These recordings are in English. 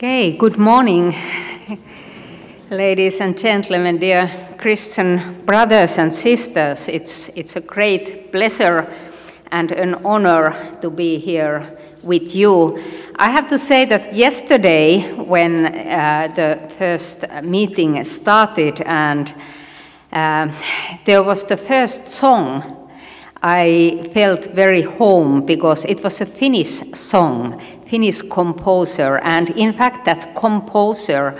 Okay, good morning, ladies and gentlemen, dear Christian brothers and sisters. It's, it's a great pleasure and an honor to be here with you. I have to say that yesterday, when uh, the first meeting started and uh, there was the first song, I felt very home because it was a Finnish song Finnish composer, and in fact, that composer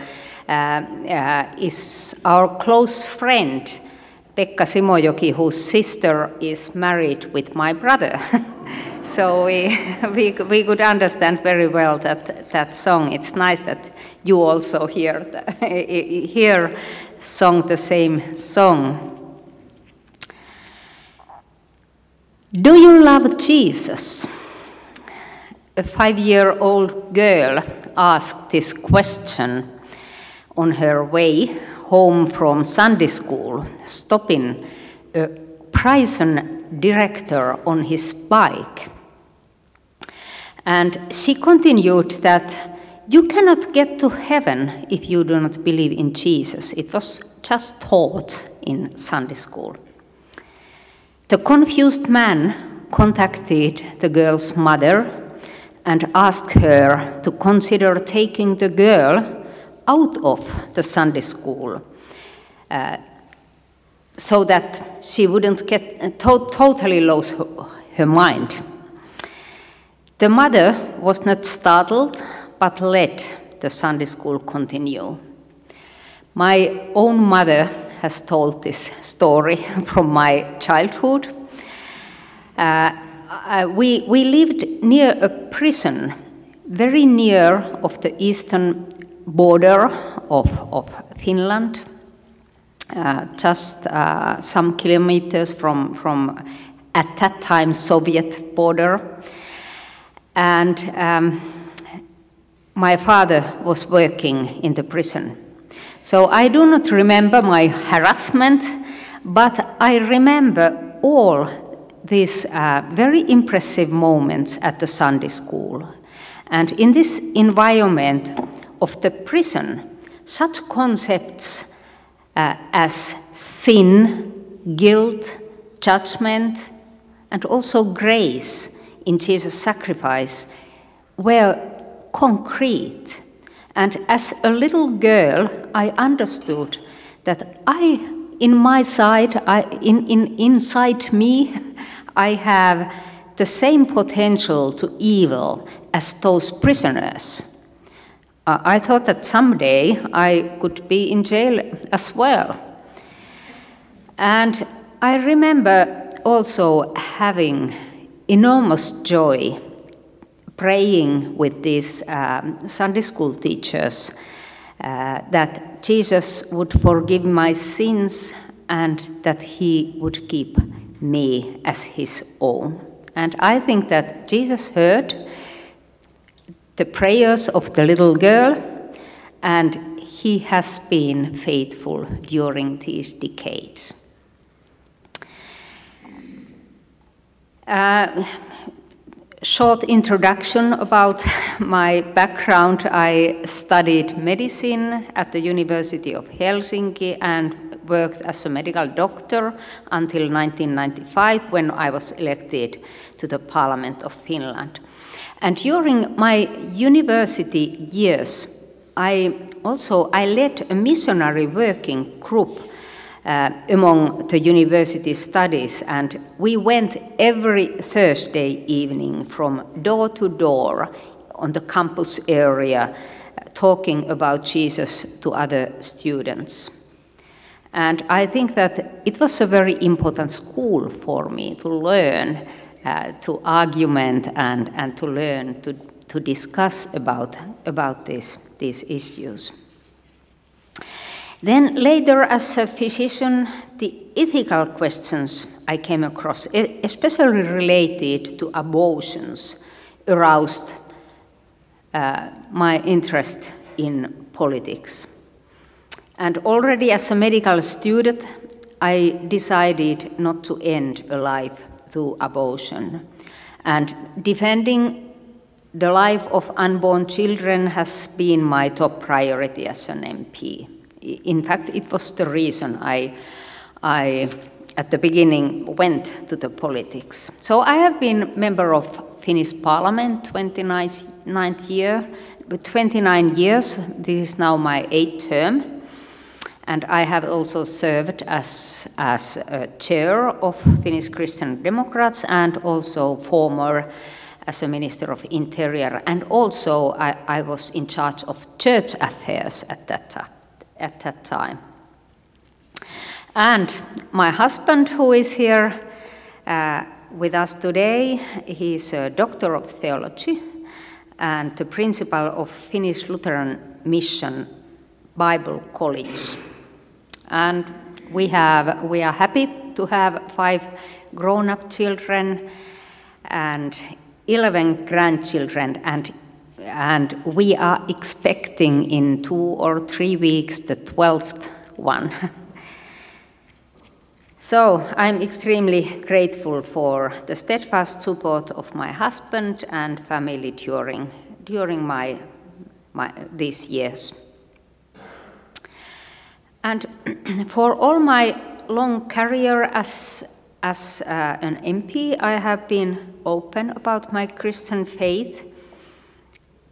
uh, uh, is our close friend, Pekka Simojoki, whose sister is married with my brother. so we, we, we could understand very well that, that song. It's nice that you also hear, the, hear song the same song. Do you love Jesus? A five year old girl asked this question on her way home from Sunday school, stopping a prison director on his bike. And she continued that you cannot get to heaven if you do not believe in Jesus. It was just taught in Sunday school. The confused man contacted the girl's mother and asked her to consider taking the girl out of the Sunday school uh, so that she wouldn't get uh, to totally lose her, her mind. The mother was not startled but let the Sunday school continue. My own mother has told this story from my childhood. Uh, uh, we, we lived near a prison, very near of the eastern border of, of Finland, uh, just uh, some kilometers from, from, at that time, Soviet border. And um, my father was working in the prison. So I do not remember my harassment, but I remember all these uh, very impressive moments at the Sunday school. And in this environment of the prison, such concepts uh, as sin, guilt, judgment, and also grace in Jesus' sacrifice were concrete. And as a little girl, I understood that I, in my side, I, in, in, inside me, I have the same potential to evil as those prisoners. Uh, I thought that someday I could be in jail as well. And I remember also having enormous joy praying with these um, Sunday school teachers uh, that Jesus would forgive my sins and that he would keep me as his own. And I think that Jesus heard the prayers of the little girl, and he has been faithful during these decades. Uh, short introduction about my background. I studied medicine at the University of Helsinki and worked as a medical doctor until 1995 when I was elected to the Parliament of Finland. And during my university years, I also I led a missionary working group uh, among the university studies, and we went every Thursday evening from door to door on the campus area, uh, talking about Jesus to other students. And I think that it was a very important school for me to learn, uh, to argument, and, and to learn to, to discuss about, about this, these issues. Then later, as a physician, the ethical questions I came across, especially related to abortions, aroused uh, my interest in politics. And already as a medical student, I decided not to end a life through abortion. And defending the life of unborn children has been my top priority as an MP. In fact, it was the reason I, I at the beginning went to the politics. So I have been member of Finnish Parliament 29 year, 29 years. This is now my eighth term. And I have also served as, as chair of Finnish Christian Democrats and also former as a Minister of Interior. And also I, I was in charge of church affairs at that, at that time. And my husband, who is here uh, with us today, he's a doctor of theology and the principal of Finnish Lutheran Mission Bible College. And we, have, we are happy to have five grown up children and 11 grandchildren, and, and we are expecting in two or three weeks the 12th one. So I'm extremely grateful for the steadfast support of my husband and family during, during my, my, these years. And for all my long career as, as uh, an MP, I have been open about my Christian faith.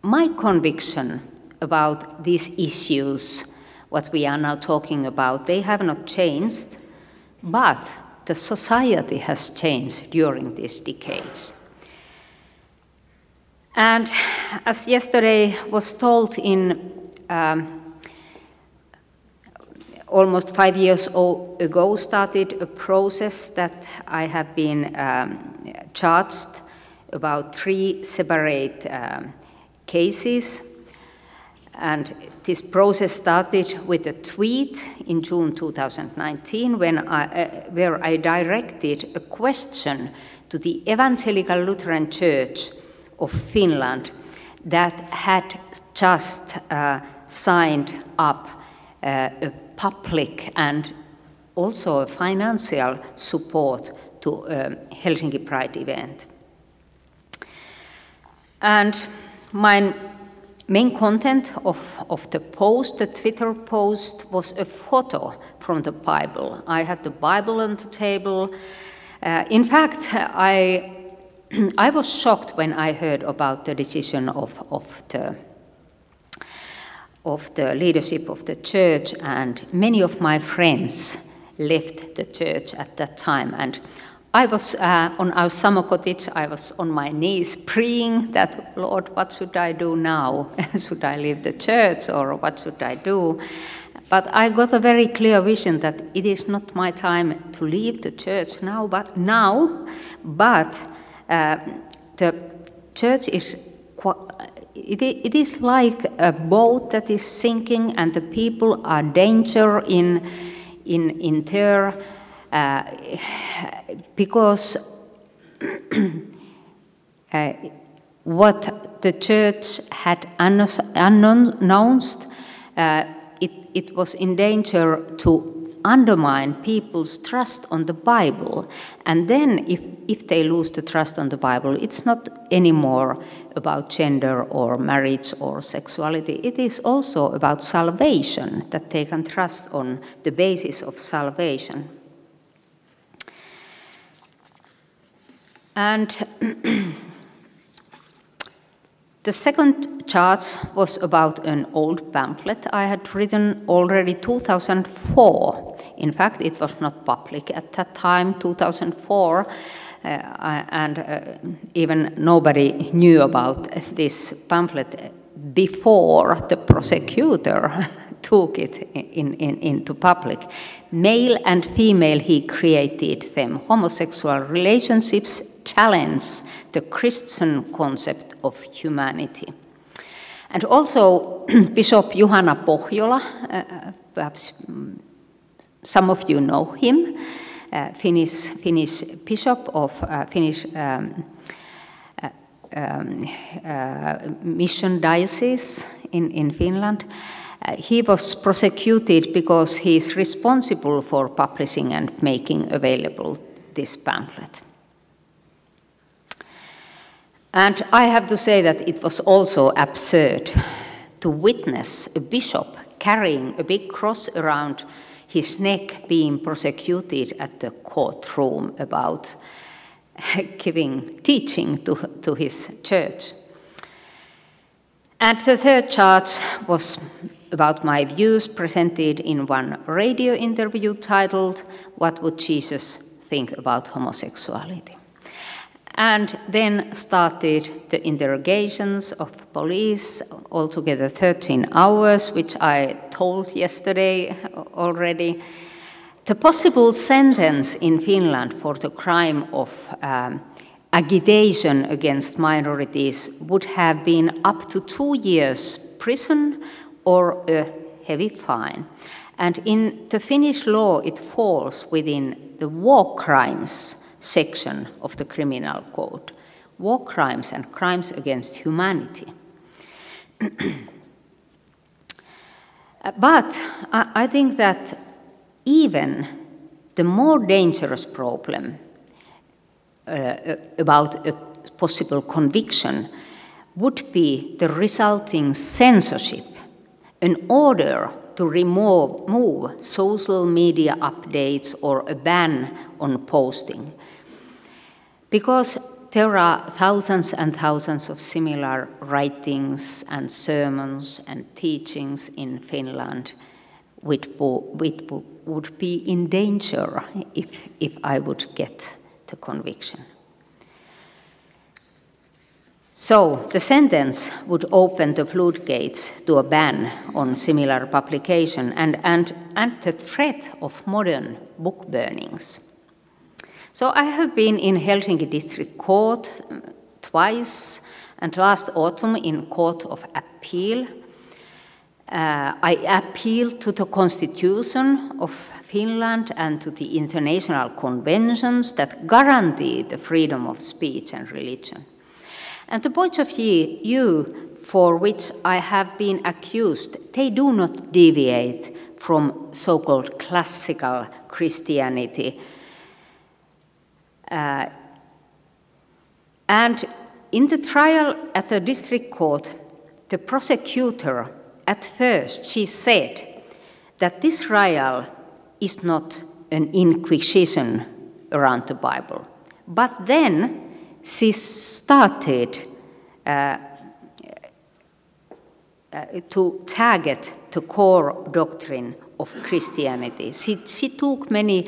My conviction about these issues, what we are now talking about, they have not changed but the society has changed during these decades. And as yesterday was told in um, almost five years ago started a process that I have been um, charged about three separate um, cases. And this process started with a tweet in June 2019 when I, uh, where I directed a question to the Evangelical Lutheran Church of Finland that had just uh, signed up uh, a public and also a financial support to um, Helsinki Pride event. And my main content of, of the post, the Twitter post, was a photo from the Bible. I had the Bible on the table. Uh, in fact, I, I was shocked when I heard about the decision of, of, the, of the leadership of the church, and many of my friends left the church at that time. And I was uh, on our summer cottage, I was on my knees praying that, Lord, what should I do now? should I leave the church or what should I do? But I got a very clear vision that it is not my time to leave the church now, but now, but uh, the church is it, it is like a boat that is sinking and the people are danger in in in there uh, because uh, what the church had announced, uh, it, it was in danger to undermine people's trust on the Bible. And then, if, if they lose the trust on the Bible, it's not anymore about gender or marriage or sexuality. It is also about salvation, that they can trust on the basis of salvation. And the second charge was about an old pamphlet I had written already 2004. In fact, it was not public at that time, 2004. Uh, and uh, even nobody knew about this pamphlet before the prosecutor took it in, in, into public. Male and female, he created them. Homosexual relationships challenge the Christian concept of humanity. And also, Bishop Juhana Pohjola, uh, perhaps some of you know him, uh, Finnish, Finnish bishop of uh, Finnish um, uh, um, uh, mission diocese in, in Finland. Uh, he was prosecuted because he is responsible for publishing and making available this pamphlet. And I have to say that it was also absurd to witness a bishop carrying a big cross around his neck being prosecuted at the courtroom about giving teaching to, to his church. And the third charge was about my views presented in one radio interview titled, What Would Jesus Think About Homosexuality? And then started the interrogations of police, altogether 13 hours, which I told yesterday already. The possible sentence in Finland for the crime of um, agitation against minorities would have been up to two years prison or a heavy fine. And in the Finnish law, it falls within the war crimes section of the criminal code war crimes and crimes against humanity. but I think that even the more dangerous problem uh, about a possible conviction would be the resulting censorship, an order to remove, remove social media updates or a ban on posting. Because there are thousands and thousands of similar writings and sermons and teachings in Finland which, would be in danger if, if I would get the conviction. So, the sentence would open the floodgates to a ban on similar publication and, and, and the threat of modern book burnings. So, I have been in Helsinki District Court twice, and last autumn in Court of Appeal. Uh, I appealed to the Constitution of Finland and to the international conventions that guarantee the freedom of speech and religion. And the points of view for which I have been accused, they do not deviate from so called classical Christianity. Uh, and in the trial at the district court, the prosecutor, at first, she said that this trial is not an inquisition around the Bible. But then she started uh, uh, to target the core doctrine of Christianity. She, she took many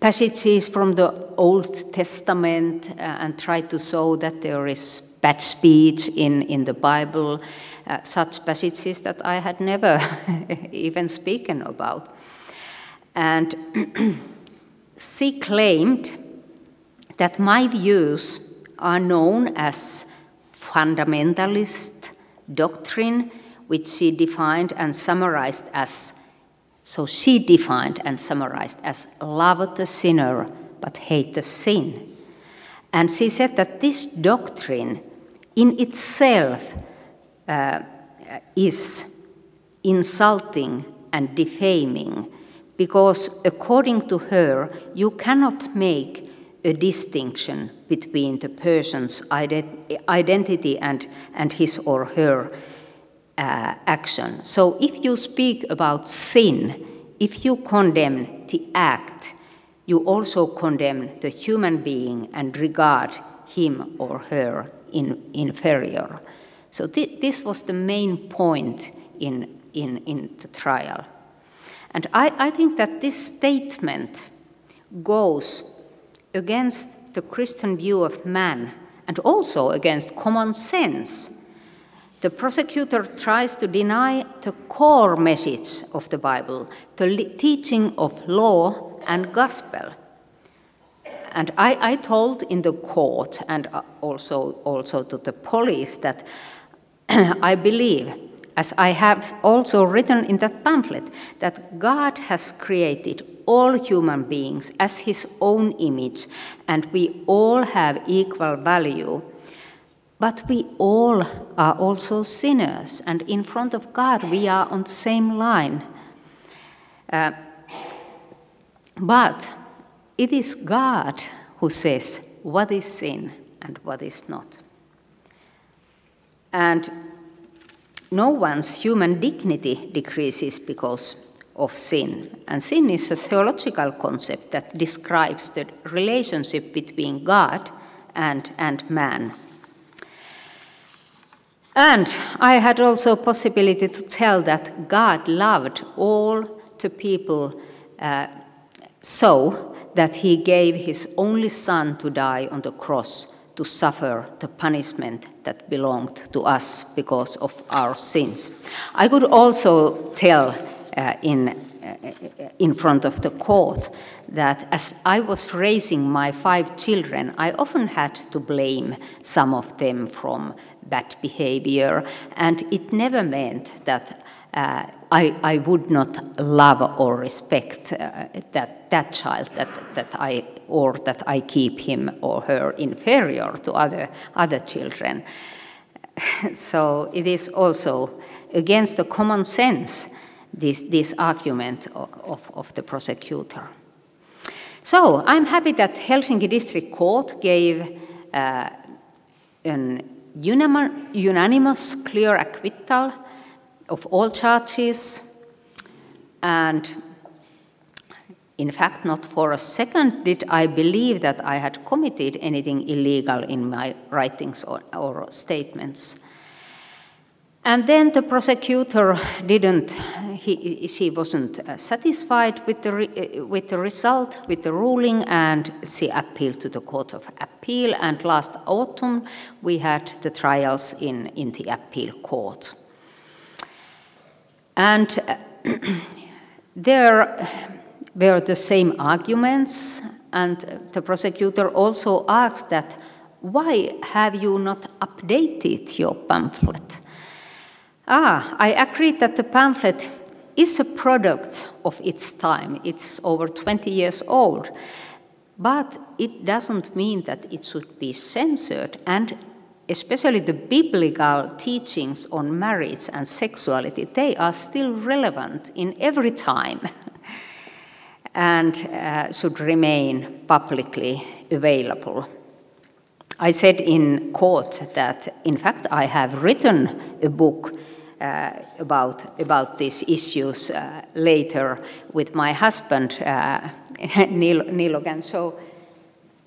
passages from the Old Testament uh, and tried to show that there is bad speech in, in the Bible, uh, such passages that I had never even spoken about. And she claimed that my views are known as fundamentalist doctrine, which she defined and summarized as so she defined and summarized as love the sinner but hate the sin. And she said that this doctrine in itself uh, is insulting and defaming because, according to her, you cannot make a distinction between the person's identity and, and his or her uh, action. So if you speak about sin, if you condemn the act, you also condemn the human being and regard him or her in, inferior. So th this was the main point in, in, in the trial. And I, I think that this statement goes against the Christian view of man and also against common sense. The prosecutor tries to deny the core message of the Bible, the teaching of law and gospel. And I, I told in the court and uh, also, also to the police that I believe, as I have also written in that pamphlet, that God has created all human beings as his own image, and we all have equal value. But we all are also sinners, and in front of God we are on the same line. Uh, but it is God who says what is sin and what is not. And no one's human dignity decreases because of sin. And sin is a theological concept that describes the relationship between God and, and man. And I had also possibility to tell that God loved all the people uh, so that he gave his only son to die on the cross to suffer the punishment that belonged to us because of our sins. I could also tell uh, in, uh, in front of the court that as I was raising my five children, I often had to blame some of them from bad behavior, and it never meant that uh, I, I would not love or respect uh, that, that child that, that I, or that I keep him or her inferior to other, other children. so it is also against the common sense, this, this argument of, of, the prosecutor. So I'm happy that Helsinki District Court gave uh, an unanimous clear acquittal of all charges, and in fact, not for a second did I believe that I had committed anything illegal in my writings or, or statements. And then the prosecutor didn't, he, she wasn't uh, satisfied with the, re, uh, with the result, with the ruling, and she appealed to the Court of Appeal. And last autumn, we had the trials in, in the appeal court. And uh, there were the same arguments, and the prosecutor also asked that, why have you not updated your pamphlet? Ah, I agree that the pamphlet is a product of its time. It's over 20 years old. But it doesn't mean that it should be censored. And especially the biblical teachings on marriage and sexuality, they are still relevant in every time and uh, should remain publicly available. I said in court that, in fact, I have written a book about, about these issues uh, later with my husband, uh, Niilo, Niilo. So,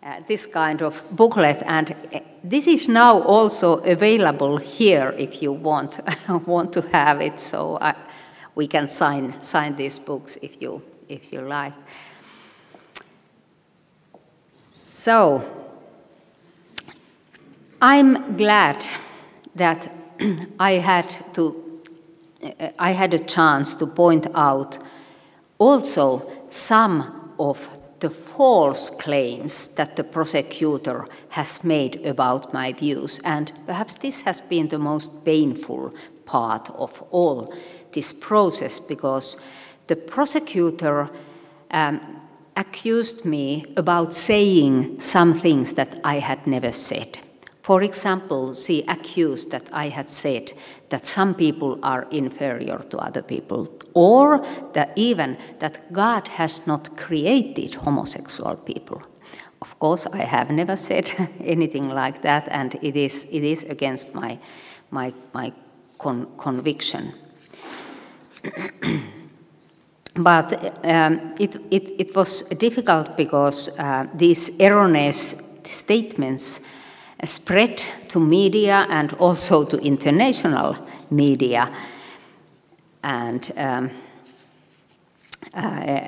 uh, this kind of booklet, and uh, this is now also available here if you want, want to have it. So, uh, we can sign, sign these books if you, if you like. So, I'm glad that I had to, I had a chance to point out also some of the false claims that the prosecutor has made about my views, and perhaps this has been the most painful part of all this process because the prosecutor um, accused me about saying some things that I had never said. For example, she accused that I had said that some people are inferior to other people, or that even that God has not created homosexual people. Of course, I have never said anything like that, and it is, it is against my, my, my con conviction. but um, it, it, it, was difficult because uh, these erroneous statements spread to media and also to international media. And um, uh,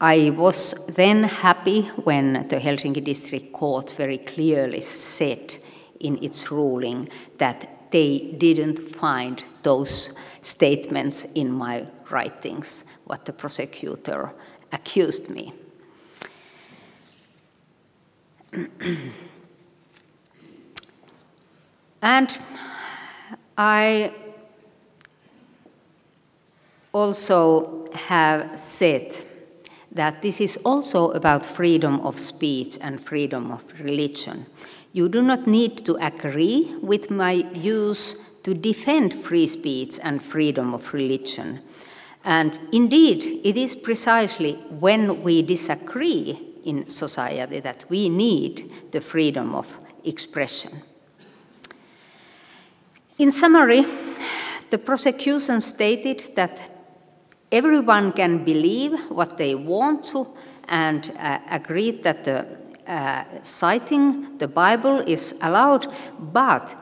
I was then happy when the Helsinki District Court very clearly said in its ruling that they didn't find those statements in my writings, what the prosecutor accused me. and I also have said that this is also about freedom of speech and freedom of religion. You do not need to agree with my views to defend free speech and freedom of religion. And indeed, it is precisely when we disagree in society that we need the freedom of expression. In summary, the prosecution stated that everyone can believe what they want to and uh, agreed that the uh, citing the Bible is allowed, but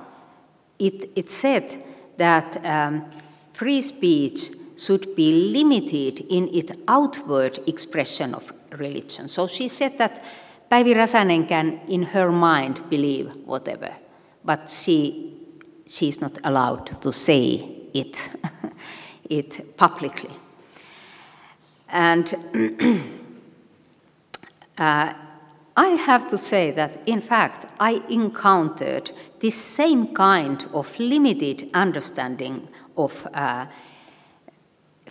it, it said that um, free speech should be limited in its outward expression of religion. So she said that Päivi Räsänen can, in her mind, believe whatever, but she, she is not allowed to say it, it publicly. And uh, I have to say that, in fact, I encountered this same kind of limited understanding of uh,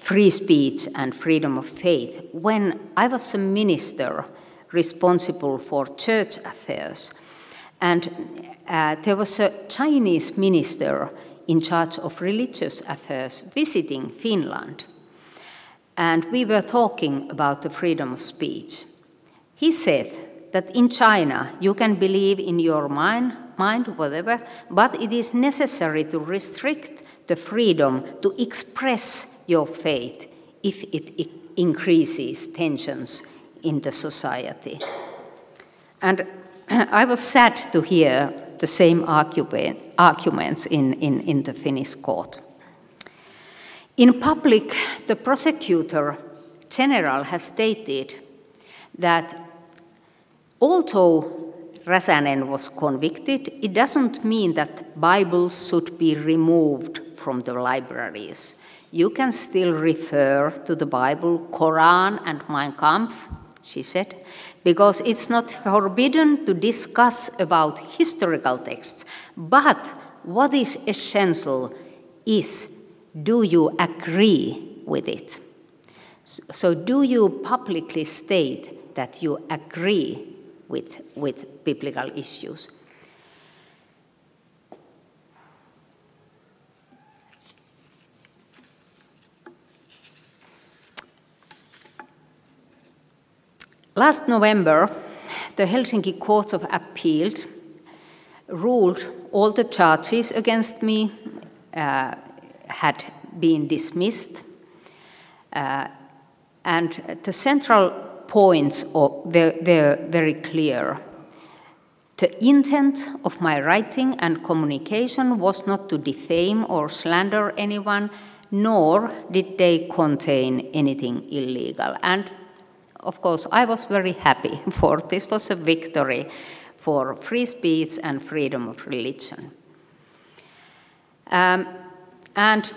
free speech and freedom of faith when I was a minister responsible for church affairs. And uh, there was a Chinese minister in charge of religious affairs visiting Finland. And we were talking about the freedom of speech. He said that in China you can believe in your mind, mind, whatever, but it is necessary to restrict the freedom to express your faith if it increases tensions in the society. And I was sad to hear the same argument, arguments in, in, in the Finnish court. In public, the prosecutor general has stated that although Räsänen was convicted, it doesn't mean that Bibles should be removed from the libraries. You can still refer to the Bible, Quran, and Mein Kampf, she said, because it's not forbidden to discuss about historical texts. But what is essential is do you agree with it? So, do you publicly state that you agree with, with biblical issues? Last November, the Helsinki Court of Appeal ruled all the charges against me uh, had been dismissed. Uh, and the central points were, were very clear. The intent of my writing and communication was not to defame or slander anyone, nor did they contain anything illegal. And of course, I was very happy for this was a victory for free speech and freedom of religion. Um, and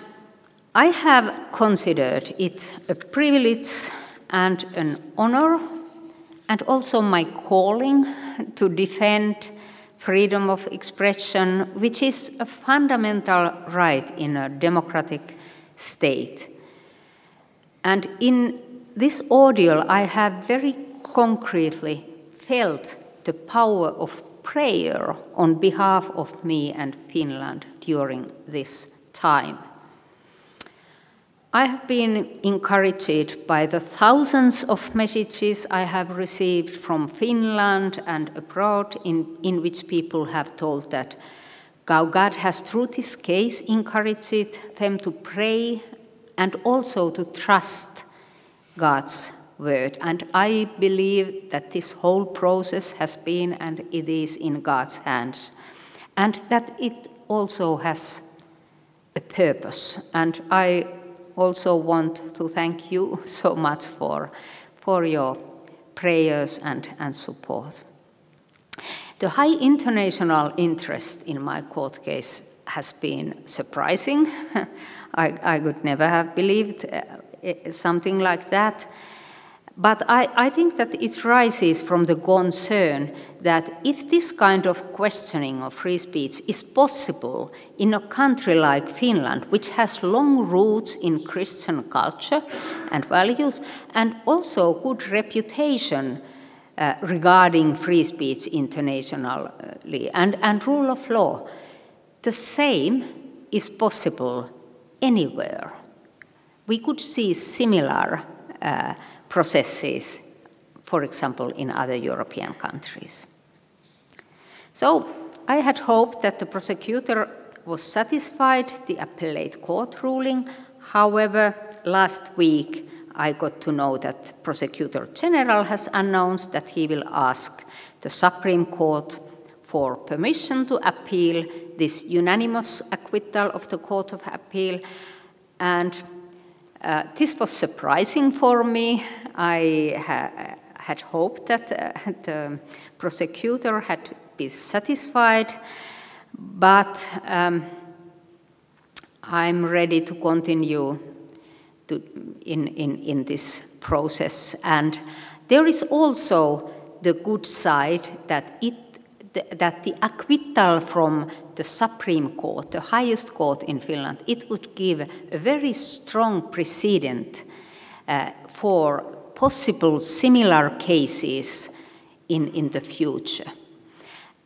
I have considered it a privilege and an honor, and also my calling to defend freedom of expression, which is a fundamental right in a democratic state. And in this ordeal, I have very concretely felt the power of prayer on behalf of me and Finland during this time. I have been encouraged by the thousands of messages I have received from Finland and abroad, in, in which people have told that God has, through this case, encouraged them to pray and also to trust God's word. And I believe that this whole process has been and it is in God's hands, and that it also has a purpose. And I also want to thank you so much for, for your prayers and, and support. The high international interest in my court case has been surprising. I, I could never have believed uh, something like that. But I, I, think that it rises from the concern that if this kind of questioning of free speech is possible in a country like Finland, which has long roots in Christian culture and values, and also good reputation uh, regarding free speech internationally and, and rule of law, the same is possible anywhere we could see similar uh, processes, for example, in other European countries. So I had hoped that the prosecutor was satisfied the appellate court ruling. However, last week I got to know that Prosecutor General has announced that he will ask the Supreme Court for permission to appeal this unanimous acquittal of the Court of Appeal. And uh, this was surprising for me. I ha had hoped that uh, the prosecutor had been satisfied, but um, I'm ready to continue to, in, in, in this process. And there is also the good side that it that the acquittal from the Supreme Court, the highest court in Finland, it would give a very strong precedent uh, for possible similar cases in, in the future.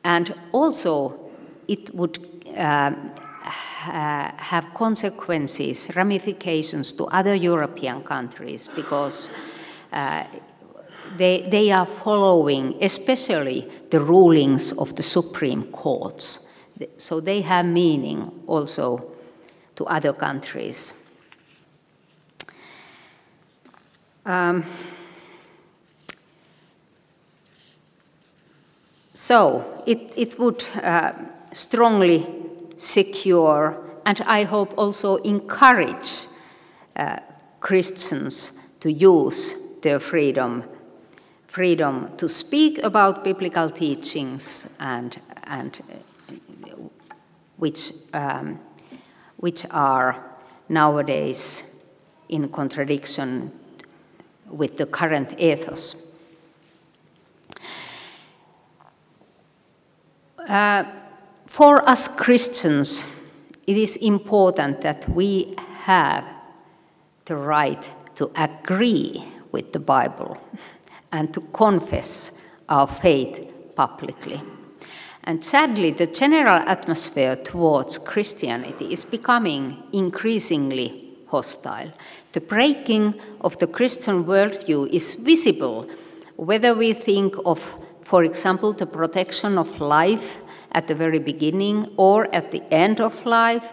And also, it would ha have consequences, ramifications to other European countries because uh, they, they are following, especially the rulings of the Supreme Courts. So they have meaning also to other countries. Um, so it, it would uh, strongly secure and I hope also encourage uh, Christians to use their freedom freedom to speak about biblical teachings and, and which, um, which are nowadays in contradiction with the current ethos. Uh, for us Christians, it is important that we have the right to agree with the Bible and to confess our faith publicly. And sadly, the general atmosphere towards Christianity is becoming increasingly hostile. The breaking of the Christian worldview is visible whether we think of, for example, the protection of life at the very beginning or at the end of life,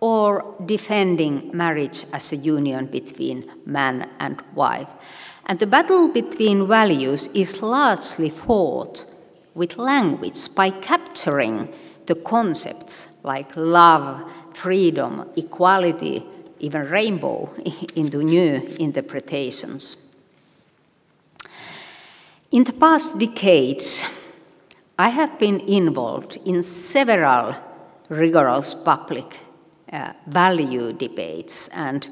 or defending marriage as a union between man and wife. And the battle between values is largely fought with language by capturing the concepts like love, freedom, equality, even rainbow into new interpretations. In the past decades, I have been involved in several rigorous public uh, value debates. And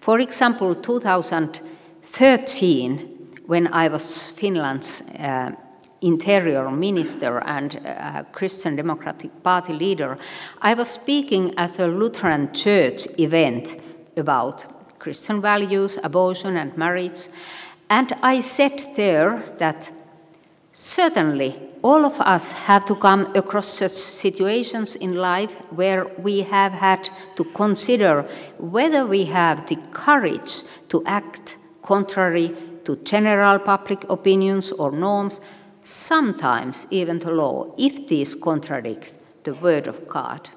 for example, 2013, when I was Finland's uh, interior minister and uh, Christian Democratic Party leader, I was speaking at a Lutheran church event about Christian values, abortion, and marriage. And I said there that certainly all of us have to come across such situations in life where we have had to consider whether we have the courage to act contrary to general public opinions or norms, sometimes even the law, if these contradict the Word of God.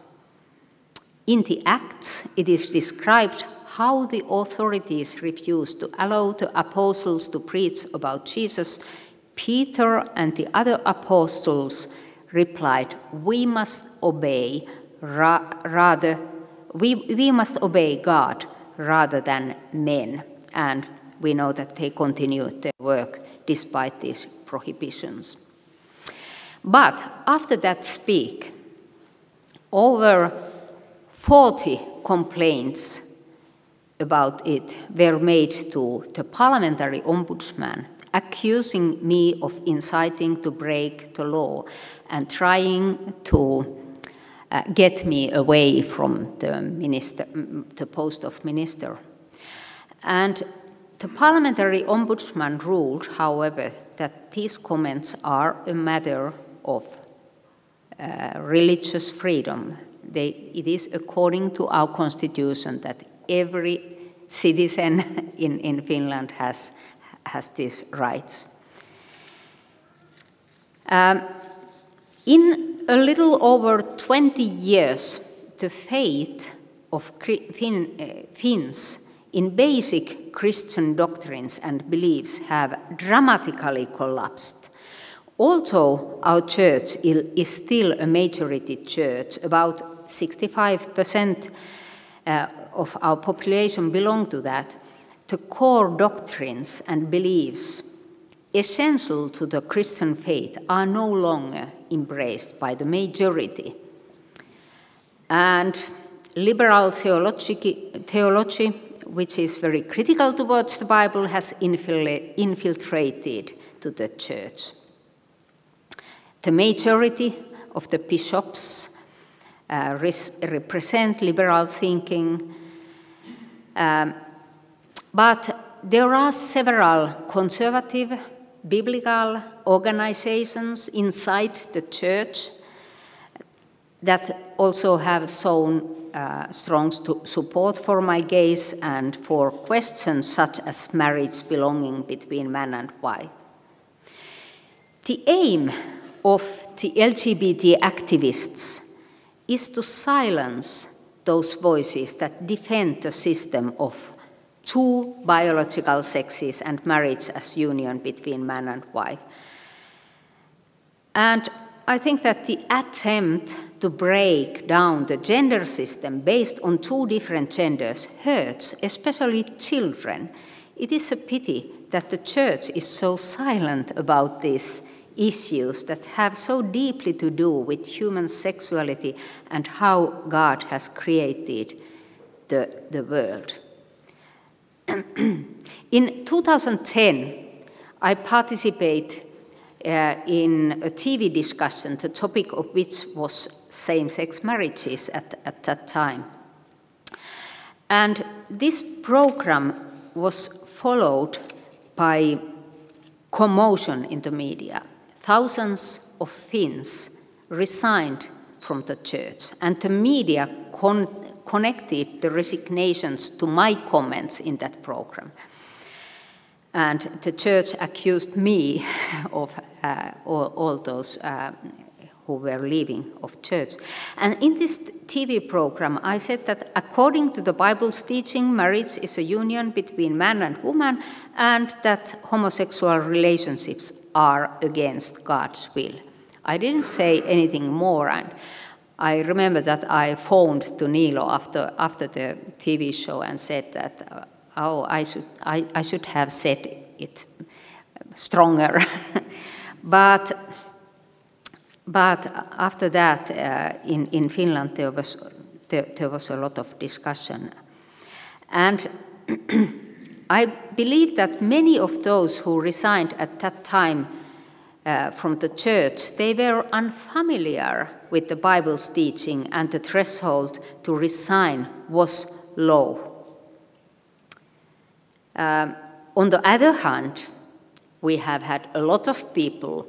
In the Acts, it is described how the authorities refused to allow the apostles to preach about Jesus. Peter and the other apostles replied, We must obey ra rather, we, we must obey God rather than men. And we know that they continued their work despite these prohibitions. But after that speak, over 40 complaints about it were made to the parliamentary ombudsman, accusing me of inciting to break the law and trying to uh, get me away from the, minister, the post of minister. And the parliamentary ombudsman ruled, however, that these comments are a matter of uh, religious freedom. They, it is according to our constitution that every citizen in, in Finland has, has these rights. Um, in a little over 20 years, the fate of uh, Finns in basic Christian doctrines and beliefs have dramatically collapsed. Although our church is still a majority church, about 65% uh, of our population belong to that, the core doctrines and beliefs essential to the Christian faith are no longer embraced by the majority. And liberal theology, theology which is very critical towards the Bible, has infiltrated to the church. The majority of the bishops uh, represent liberal thinking, um, but there are several conservative biblical organizations inside the church that also have shown uh, strong support for my gaze and for questions such as marriage belonging between man and wife. The aim of the LGBT activists is to silence those voices that defend the system of two biological sexes and marriage as union between man and wife. And I think that the attempt to break down the gender system based on two different genders hurts, especially children. It is a pity that the church is so silent about these issues that have so deeply to do with human sexuality and how God has created the, the world. In 2010, I participated uh, in a TV discussion, the topic of which was same sex marriages at, at that time. And this program was followed by commotion in the media. Thousands of Finns resigned from the church, and the media con connected the resignations to my comments in that program. And the church accused me of uh, all, all, those uh, who were leaving of church. And in this TV program, I said that according to the Bible's teaching, marriage is a union between man and woman, and that homosexual relationships are against God's will. I didn't say anything more, and I remember that I phoned to Niilo after, after the TV show and said that, uh, oh, I should, I, I should have said it stronger. but, but after that, uh, in, in Finland, there was, there, there was a lot of discussion. And I believe that many of those who resigned at that time uh, from the church, they were unfamiliar with the Bible's teaching, and the threshold to resign was low. Um, on the other hand, we have had a lot of people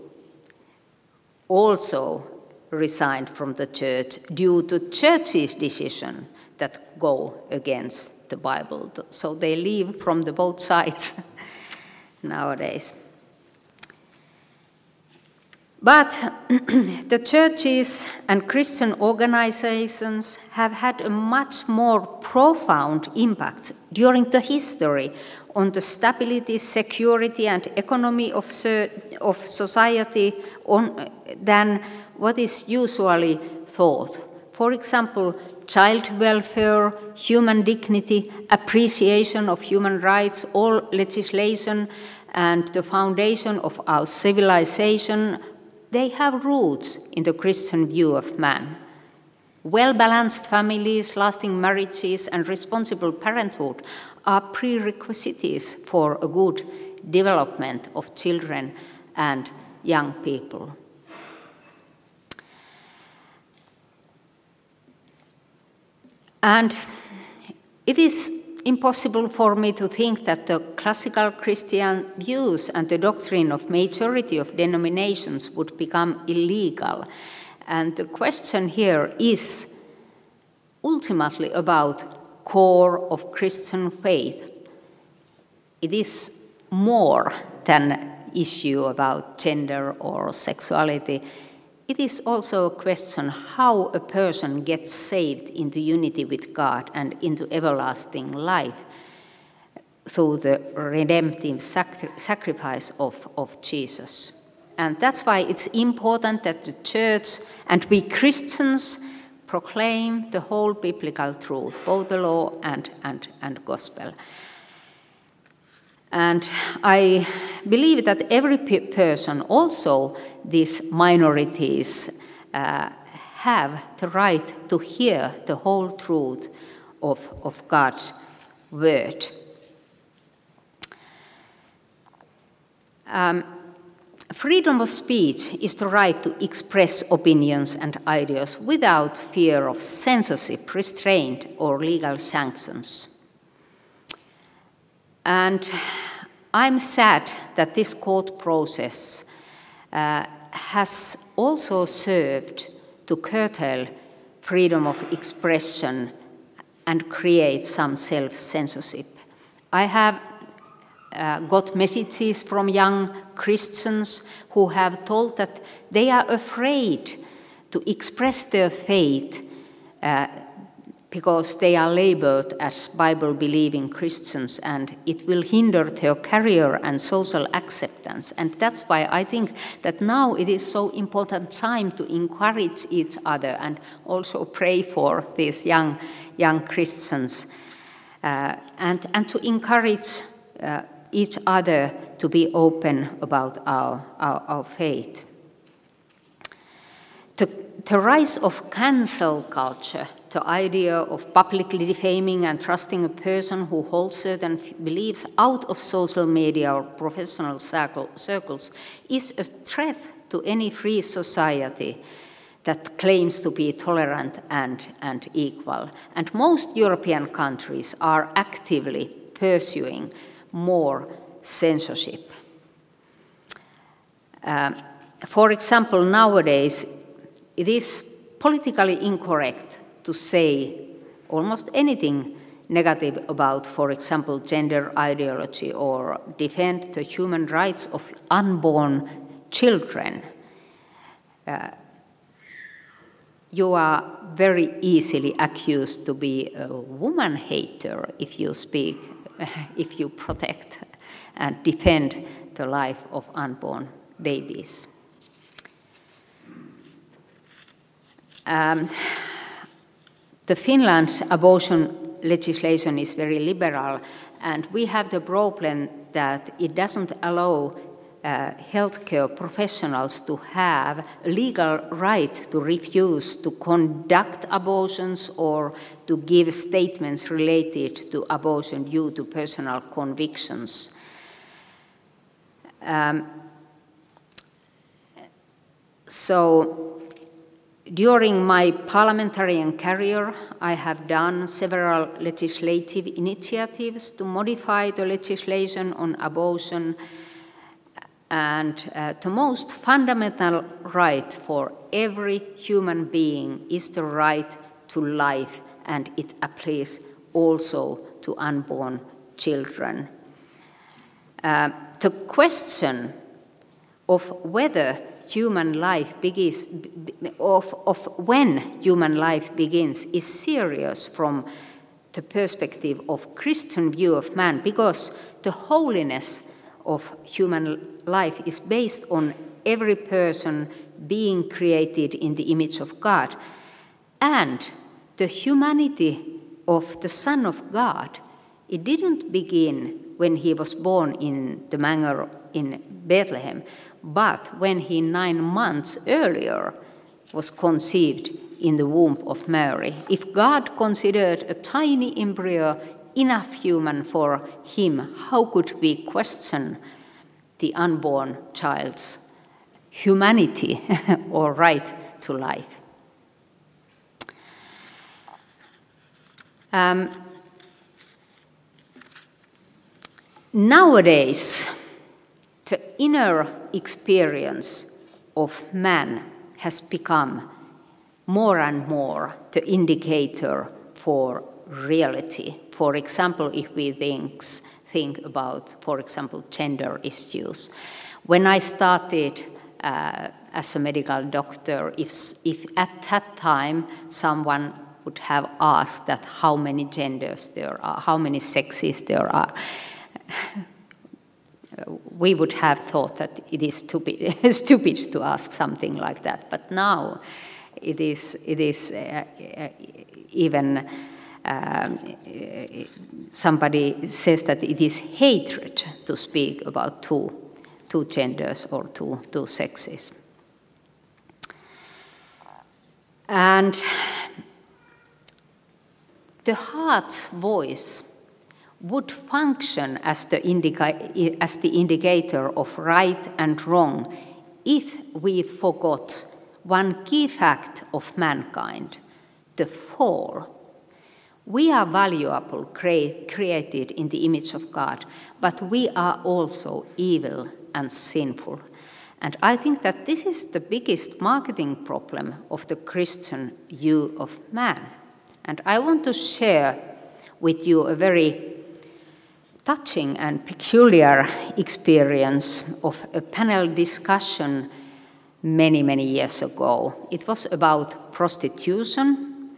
also resigned from the church due to church's decision that go against the Bible. So they leave from the both sides nowadays. But the churches and Christian organizations have had a much more profound impact during the history on the stability, security, and economy of, of society on, than what is usually thought. For example, child welfare, human dignity, appreciation of human rights, all legislation, and the foundation of our civilization they have roots in the Christian view of man. Well balanced families, lasting marriages, and responsible parenthood are prerequisites for a good development of children and young people. And it is impossible for me to think that the classical Christian views and the doctrine of majority of denominations would become illegal. And the question here is ultimately about core of Christian faith. It is more than issue about gender or sexuality. it is also a question how a person gets saved into unity with God and into everlasting life through the redemptive sacrifice of, of Jesus. And that's why it's important that the church and we Christians proclaim the whole biblical truth, both the law and, and, and gospel. And I believe that every person, also these minorities, uh, have the right to hear the whole truth of, of God's word. Um, freedom of speech is the right to express opinions and ideas without fear of censorship, restraint, or legal sanctions. And I'm sad that this court process uh, has also served to curtail freedom of expression and create some self censorship. I have uh, got messages from young Christians who have told that they are afraid to express their faith uh, because they are labeled as Bible believing Christians and it will hinder their career and social acceptance. And that's why I think that now it is so important time to encourage each other and also pray for these young, young Christians uh, and, and to encourage uh, each other to be open about our, our, our faith. The, the rise of cancel culture, the idea of publicly defaming and trusting a person who holds certain beliefs out of social media or professional circle, circles, is a threat to any free society that claims to be tolerant and, and equal. And most European countries are actively pursuing more censorship. Uh, for example, nowadays it is politically incorrect to say almost anything negative about, for example, gender ideology or defend the human rights of unborn children. Uh, you are very easily accused to be a woman hater if you speak if you protect and defend the life of unborn babies. Um, the Finland's abortion legislation is very liberal, and we have the problem that it doesn't allow uh, healthcare professionals to have legal right to refuse to conduct abortions or to give statements related to abortion due to personal convictions. Um, so, during my parliamentarian career, I have done several legislative initiatives to modify the legislation on abortion and uh, the most fundamental right for every human being is the right to life, and it applies also to unborn children. Uh, the question of whether human life begins, of, of when human life begins, is serious from the perspective of Christian view of man, because the holiness of human life is based on every person being created in the image of God. And the humanity of the Son of God, it didn't begin when he was born in the manger in Bethlehem, but when he nine months earlier was conceived in the womb of Mary. If God considered a tiny embryo enough human for him, how could we question the unborn child's humanity or right to life? Um, nowadays, the inner experience of man has become more and more the indicator for reality. For example, if we think, think about, for example, gender issues. When I started uh, as a medical doctor if, if at that time someone would have asked that how many genders there are, how many sexes there are. we would have thought that it is stupid, stupid to ask something like that. But now it is, it is uh, uh, even um, somebody says that it is hatred to speak about two, two genders or two, two sexes. And the heart's voice would function as the, indica- as the indicator of right and wrong if we forgot one key fact of mankind the fall. We are valuable, cre- created in the image of God, but we are also evil and sinful. And I think that this is the biggest marketing problem of the Christian view of man. And I want to share with you a very touching and peculiar experience of a panel discussion many, many years ago. It was about prostitution,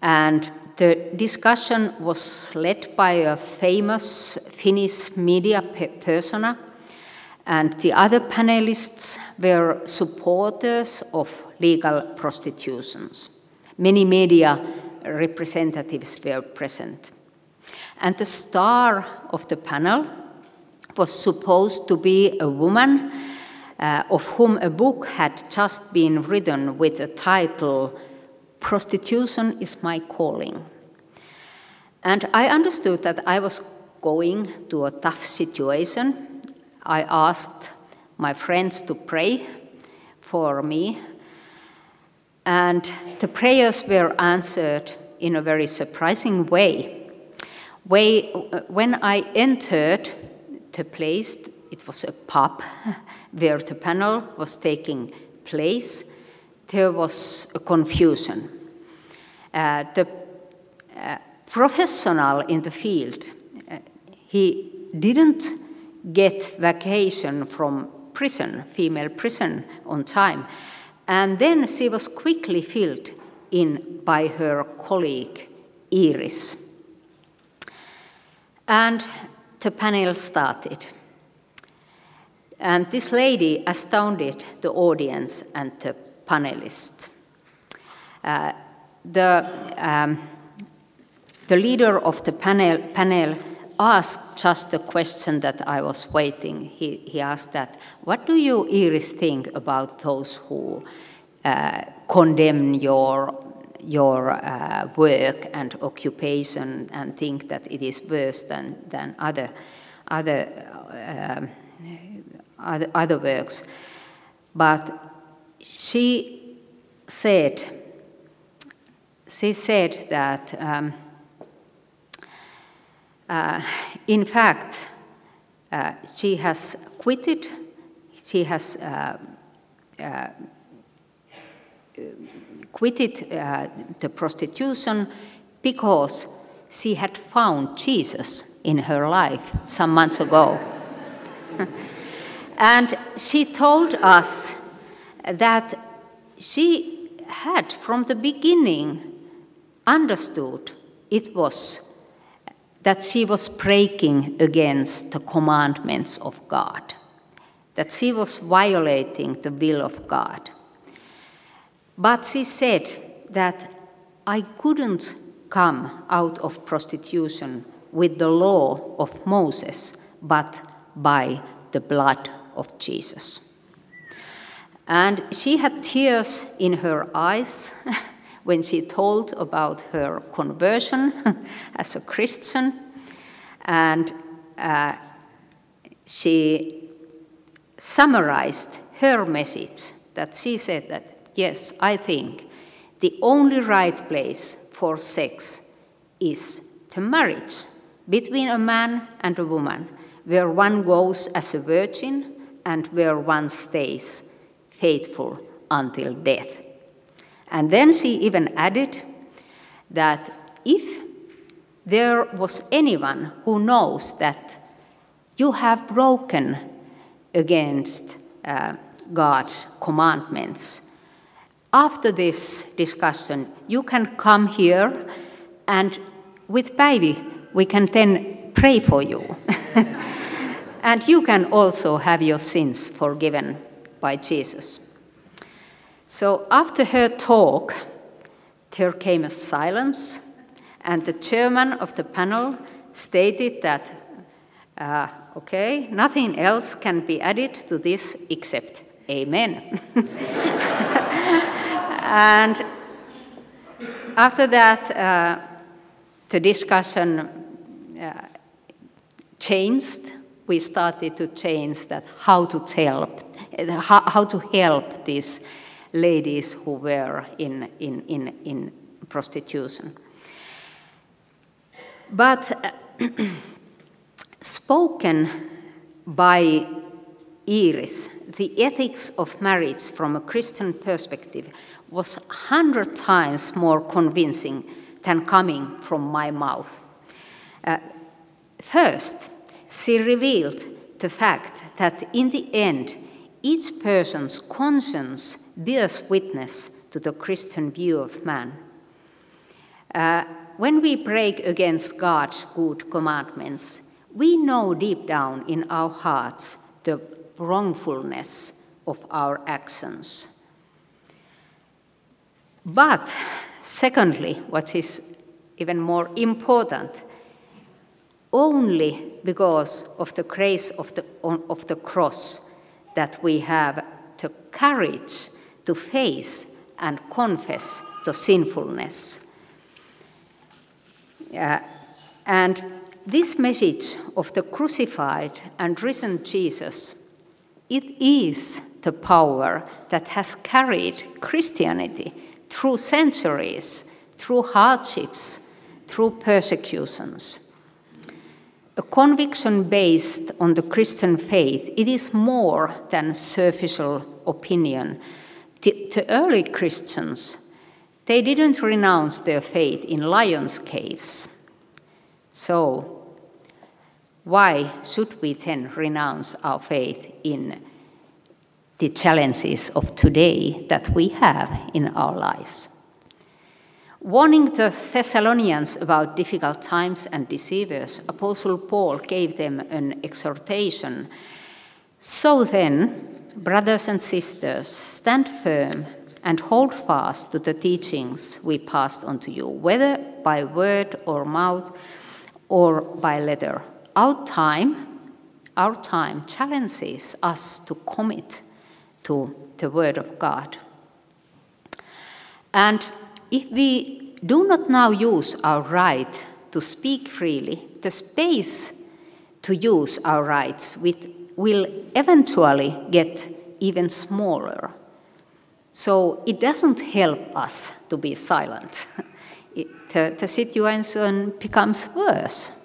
and the discussion was led by a famous Finnish media persona, and the other panelists were supporters of legal prostitutions. Many media representatives were present. And the star of the panel was supposed to be a woman uh, of whom a book had just been written with a title Prostitution is My Calling. And I understood that I was going to a tough situation. I asked my friends to pray for me and the prayers were answered in a very surprising way. way when I entered the place, it was a pub where the panel was taking place, there was a confusion. Uh, the uh, professional in the field, uh, he didn't get vacation from prison, female prison, on time. And then she was quickly filled in by her colleague Iris. And the panel started. And this lady astounded the audience and the panelists. Uh, the, um, the leader of the panel, panel asked just the question that I was waiting. He, he asked that, what do you, Iris, think about those who uh, condemn your, your uh, work and occupation and think that it is worse than, than other, other, uh, other, other works? But she said, she said that um, uh, in fact, uh, she has quitted, she has uh, uh quitted uh, the prostitution because she had found Jesus in her life some months ago. and she told us that she had from the beginning understood it was that she was breaking against the commandments of God, that she was violating the will of God. But she said that I couldn't come out of prostitution with the law of Moses, but by the blood of Jesus. And she had tears in her eyes when she told about her conversion as a Christian. And uh, she summarized her message that she said that, yes, I think the only right place for sex is the marriage between a man and a woman, where one goes as a virgin and where one stays faithful until death. And then she even added that if there was anyone who knows that you have broken against uh, God's commandments. After this discussion, you can come here and with Päivi, we can then pray for you. and you can also have your sins forgiven by Jesus. So after her talk, there came a silence, and the chairman of the panel stated that, uh, okay, nothing else can be added to this except Amen. and after that, uh, the discussion uh, changed. We started to change that how to help, how, how to help these ladies who were in, in, in, in prostitution. But uh, spoken by Iris, the ethics of marriage from a Christian perspective was a hundred times more convincing than coming from my mouth. Uh, first, she revealed the fact that in the end, each person's conscience bears witness to the Christian view of man. Uh, when we break against God's good commandments, we know deep down in our hearts the wrongfulness of our actions. But, secondly, what is even more important, only because of the grace of the, of the cross that we have the courage to face and confess the sinfulness. Uh, and this message of the crucified and risen Jesus, it is the power that has carried Christianity through centuries, through hardships, through persecutions. A conviction based on the Christian faith, it is more than superficial opinion to early Christians, they didn't renounce their faith in lions' caves. So, why should we then renounce our faith in the challenges of today that we have in our lives? Warning the Thessalonians about difficult times and deceivers, Apostle Paul gave them an exhortation. So then, Brothers and sisters, stand firm and hold fast to the teachings we passed on to you, whether by word or mouth or by letter. Our time, our time challenges us to commit to the word of God. And if we do not now use our right to speak freely, the space to use our rights will eventually get even smaller. So it doesn't help us to be silent. It, uh, the situation becomes worse.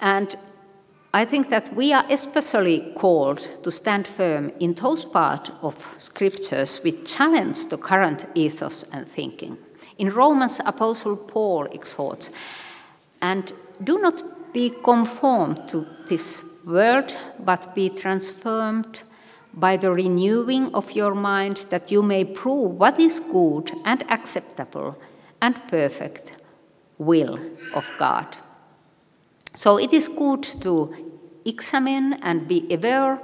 And I think that we are especially called to stand firm in those parts of scriptures which challenge the current ethos and thinking. In Romans, Apostle Paul exhorts, and do not be conformed to this world, but be transformed by the renewing of your mind, that you may prove what is good and acceptable and perfect will of God. So it is good to examine and be aware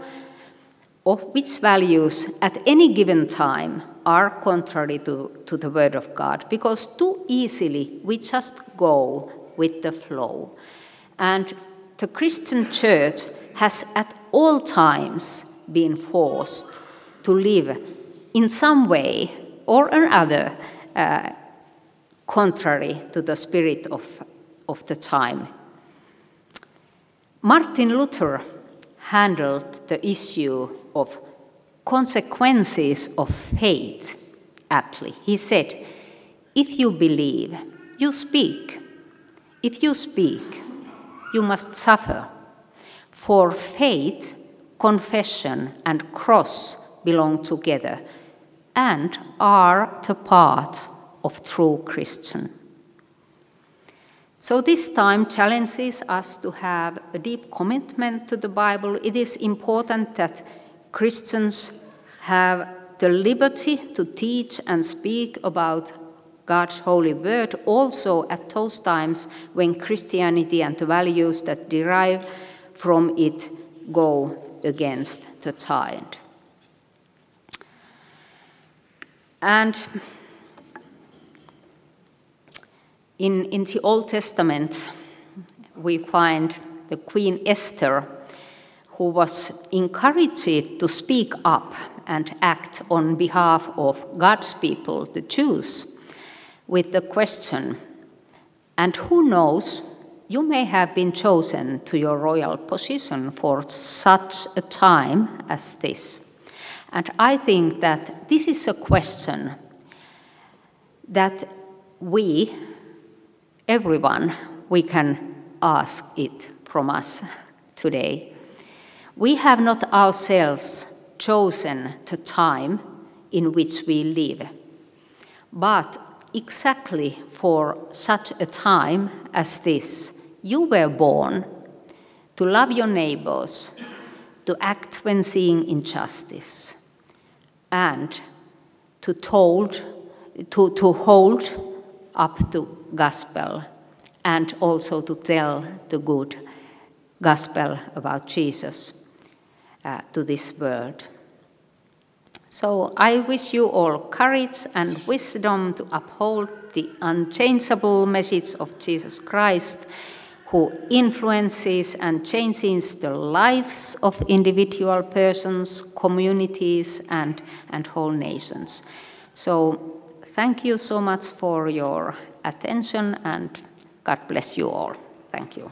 of which values at any given time are contrary to, to the Word of God, because too easily we just go with the flow. And the Christian church has at all times been forced to live in some way or another uh, contrary to the spirit of, of the time. Martin Luther handled the issue of consequences of faith aptly. He said, If you believe, you speak. If you speak, you must suffer. For faith, confession, and cross belong together and are the part of true Christian. So this time challenges us to have a deep commitment to the Bible. It is important that Christians have the liberty to teach and speak about God's holy word also at those times when Christianity and the values that derive from it go against the tide. And in, in the Old Testament, we find the Queen Esther, who was encouraged to speak up and act on behalf of God's people, the Jews, with the question, and who knows, you may have been chosen to your royal position for such a time as this. And I think that this is a question that we, everyone, we can ask it from us today. We have not ourselves chosen the time in which we live, but exactly for such a time as this, you were born to love your neighbors, to act when seeing injustice, and to, told, to, to hold up the gospel and also to tell the good gospel about Jesus uh, to this world. So I wish you all courage and wisdom to uphold the unchangeable message of Jesus Christ, who influences and changes the lives of individual persons, communities, and, and whole nations. So thank you so much for your attention and God bless you all. Thank you.